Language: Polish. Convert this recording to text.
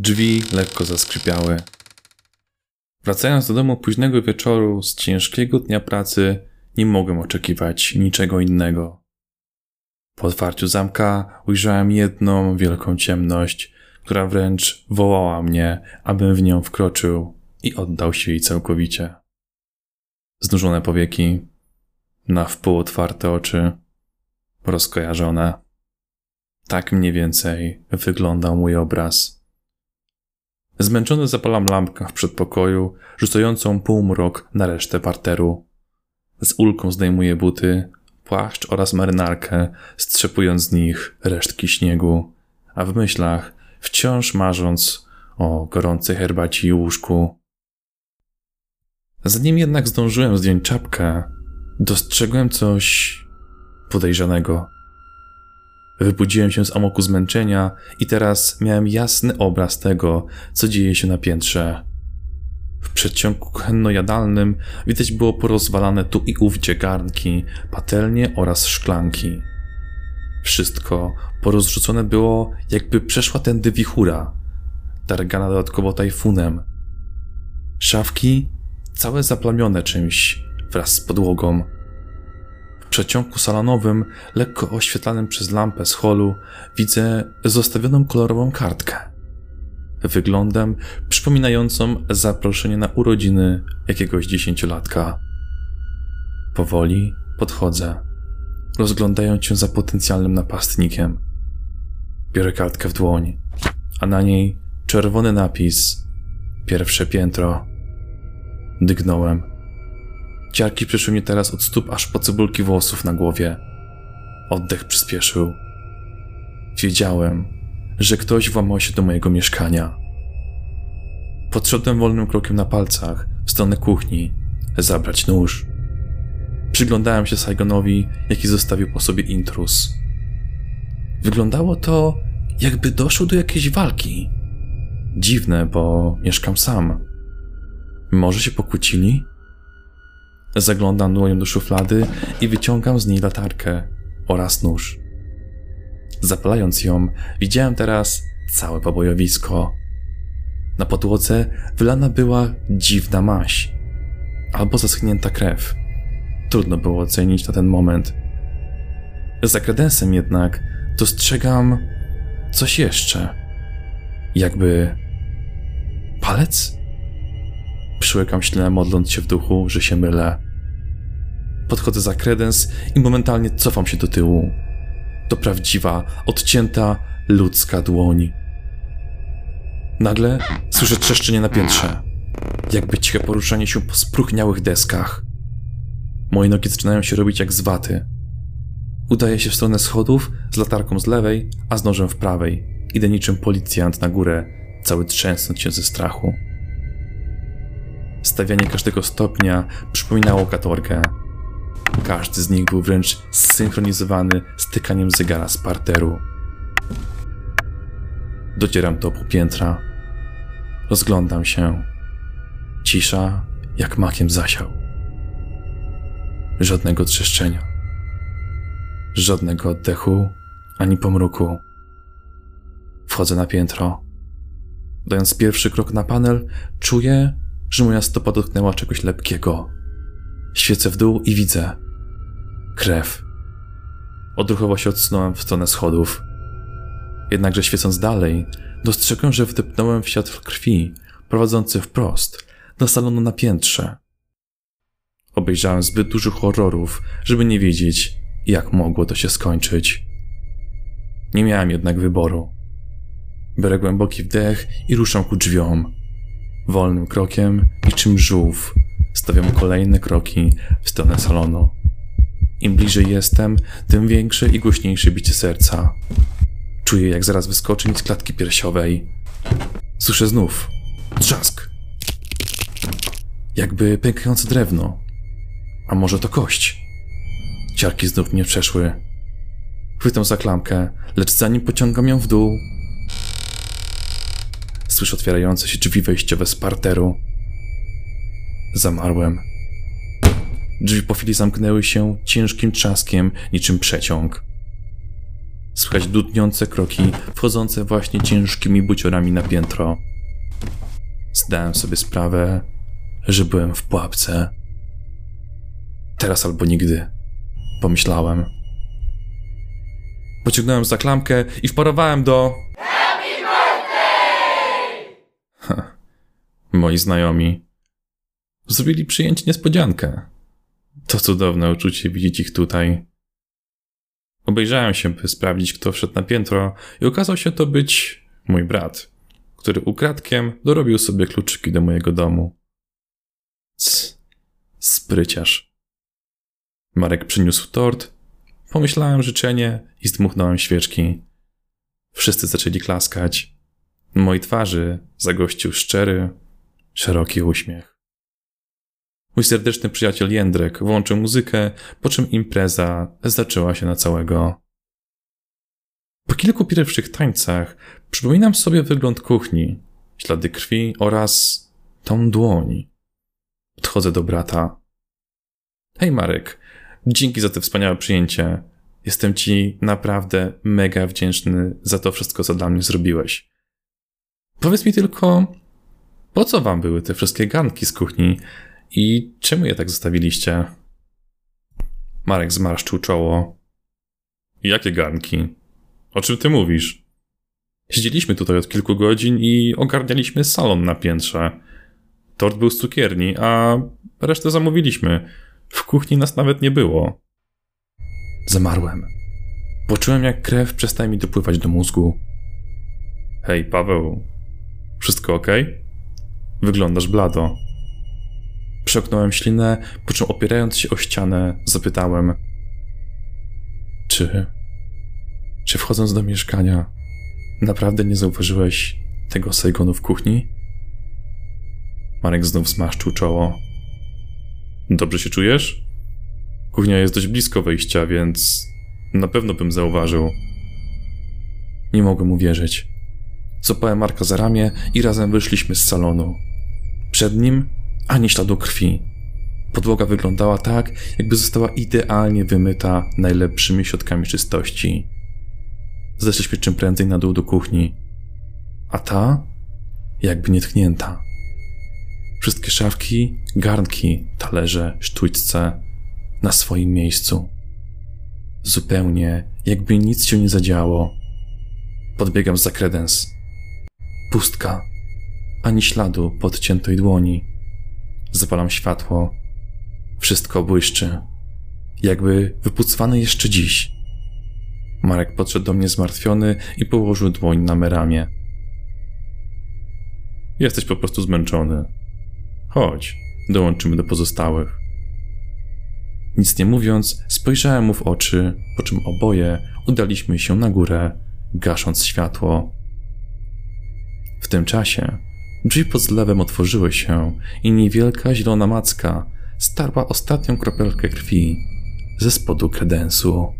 Drzwi lekko zaskrzypiały. Wracając do domu późnego wieczoru z ciężkiego dnia pracy, nie mogłem oczekiwać niczego innego. Po otwarciu zamka ujrzałem jedną wielką ciemność, która wręcz wołała mnie, abym w nią wkroczył i oddał się jej całkowicie. Znużone powieki, na wpół otwarte oczy, rozkojarzone. Tak mniej więcej wyglądał mój obraz. Zmęczony zapalam lampkę w przedpokoju, rzucającą półmrok na resztę parteru. Z ulką zdejmuję buty, płaszcz oraz marynarkę, strzepując z nich resztki śniegu, a w myślach wciąż marząc o gorącej herbaci i łóżku. Zanim jednak zdążyłem zdjąć czapkę, dostrzegłem coś podejrzanego. Wybudziłem się z amoku zmęczenia i teraz miałem jasny obraz tego, co dzieje się na piętrze. W przedsionku kuchenno-jadalnym widać było porozwalane tu i ówdzie garnki, patelnie oraz szklanki. Wszystko porozrzucone było, jakby przeszła tędy wichura, targana dodatkowo tajfunem. Szafki całe zaplamione czymś wraz z podłogą. W przeciągu salonowym, lekko oświetlanym przez lampę z holu, widzę zostawioną kolorową kartkę. Wyglądem przypominającą zaproszenie na urodziny jakiegoś dziesięciolatka. Powoli podchodzę, rozglądając się za potencjalnym napastnikiem. Biorę kartkę w dłoń, a na niej czerwony napis: Pierwsze piętro. Dygnąłem. Ciarki przyszły mnie teraz od stóp aż po cebulki włosów na głowie. Oddech przyspieszył. Wiedziałem, że ktoś włamał się do mojego mieszkania. Podszedłem wolnym krokiem na palcach w stronę kuchni, zabrać nóż. Przyglądałem się Saigonowi, jaki zostawił po sobie intrus. Wyglądało to, jakby doszło do jakiejś walki. Dziwne, bo mieszkam sam. Może się pokłócili? Zaglądam dłonią do szuflady i wyciągam z niej latarkę oraz nóż. Zapalając ją, widziałem teraz całe pobojowisko. Na podłodze wylana była dziwna maś albo zaschnięta krew. Trudno było ocenić na ten moment. Za kredensem jednak dostrzegam coś jeszcze. Jakby palec? Przyłykam ślinę, modląc się w duchu, że się mylę. Podchodzę za kredens i momentalnie cofam się do tyłu. To prawdziwa, odcięta, ludzka dłoń. Nagle słyszę trzeszczenie na piętrze. Jakby ciche poruszanie się po spróchniałych deskach. Moje nogi zaczynają się robić jak z waty. Udaję się w stronę schodów z latarką z lewej, a z nożem w prawej. Idę niczym policjant na górę, cały trzęsąc się ze strachu. Stawianie każdego stopnia przypominało katorgę. Każdy z nich był wręcz zsynchronizowany z tykaniem zegara z parteru. Docieram do półpiętra. Rozglądam się. Cisza jak makiem zasiał. Żadnego trzeszczenia. Żadnego oddechu, ani pomruku. Wchodzę na piętro. Dając pierwszy krok na panel, czuję, że moja stopa dotknęła czegoś lepkiego. Świecę w dół i widzę. Krew. Odruchowo się odsunąłem w stronę schodów. Jednakże świecąc dalej, dostrzegłem, że wdepnąłem w światło krwi, prowadzący wprost do salonu na piętrze. Obejrzałem zbyt dużo horrorów, żeby nie wiedzieć, jak mogło to się skończyć. Nie miałem jednak wyboru. Biorę głęboki wdech i ruszam ku drzwiom. Wolnym krokiem, niczym żółw, stawiam kolejne kroki w stronę salonu. Im bliżej jestem, tym większe i głośniejsze bicie serca. Czuję, jak zaraz wyskoczy mi z klatki piersiowej. Słyszę znów trzask. Jakby pękające drewno. A może to kość? Ciarki znów mnie przeszły. Chwytam za klamkę, lecz zanim pociągam ją w dół, słyszę otwierające się drzwi wejściowe z parteru. Zamarłem. Drzwi po chwili zamknęły się ciężkim trzaskiem, niczym przeciąg. Słychać dudniące kroki, wchodzące właśnie ciężkimi buciorami na piętro. Zdałem sobie sprawę, że byłem w pułapce. Teraz albo nigdy, pomyślałem. Pociągnąłem za klamkę i wparowałem do. Happy birthday! Moi znajomi zrobili przyjęcie niespodziankę. To cudowne uczucie widzieć ich tutaj. Obejrzałem się, by sprawdzić, kto wszedł na piętro, i okazał się to być mój brat, który ukradkiem dorobił sobie kluczyki do mojego domu. Cs, spryciarz. Marek przyniósł tort, pomyślałem życzenie i zdmuchnąłem świeczki. Wszyscy zaczęli klaskać. Mojej twarzy zagościł szczery, szeroki uśmiech. Mój serdeczny przyjaciel Jędrek włączył muzykę, po czym impreza zaczęła się na całego. Po kilku pierwszych tańcach przypominam sobie wygląd kuchni, ślady krwi oraz tą dłoń. Podchodzę do brata. Hej Marek, dzięki za te wspaniałe przyjęcie. Jestem ci naprawdę mega wdzięczny za to wszystko, co dla mnie zrobiłeś. Powiedz mi tylko, po co wam były te wszystkie ganki z kuchni i czemu je tak zostawiliście? Marek zmarszczył czoło. Jakie garnki? O czym ty mówisz? Siedzieliśmy tutaj od kilku godzin i ogarnialiśmy salon na piętrze. Tort był z cukierni, a resztę zamówiliśmy. W kuchni nas nawet nie było. Zamarłem. Poczułem, jak krew przestaje mi dopływać do mózgu. Hej, Paweł. Wszystko ok? Wyglądasz blado. Przeoknąłem ślinę, po czym opierając się o ścianę, zapytałem: Czy. Czy wchodząc do mieszkania, naprawdę nie zauważyłeś tego Saigonu w kuchni? Marek znów zmaszczył czoło. Dobrze się czujesz? Kuchnia jest dość blisko wejścia, więc na pewno bym zauważył. Nie mogłem uwierzyć. Złapałem Marka za ramię i razem wyszliśmy z salonu. Przed nim ani śladu krwi. Podłoga wyglądała tak, jakby została idealnie wymyta najlepszymi środkami czystości. Zeszliśmy czym prędzej na dół do kuchni, a ta jakby nietknięta. Wszystkie szafki, garnki, talerze, sztućce na swoim miejscu. Zupełnie jakby nic się nie zadziało. Podbiegam za kredens. Pustka. Ani śladu podciętej dłoni. Zapalam światło. Wszystko błyszczy. Jakby wypucwane jeszcze dziś. Marek podszedł do mnie zmartwiony i położył dłoń na meramie. Jesteś po prostu zmęczony. Chodź, dołączymy do pozostałych. Nic nie mówiąc, spojrzałem mu w oczy, po czym oboje udaliśmy się na górę, gasząc światło. W tym czasie drzwi pod zlewem otworzyły się i niewielka zielona macka starła ostatnią kropelkę krwi ze spodu kredensu.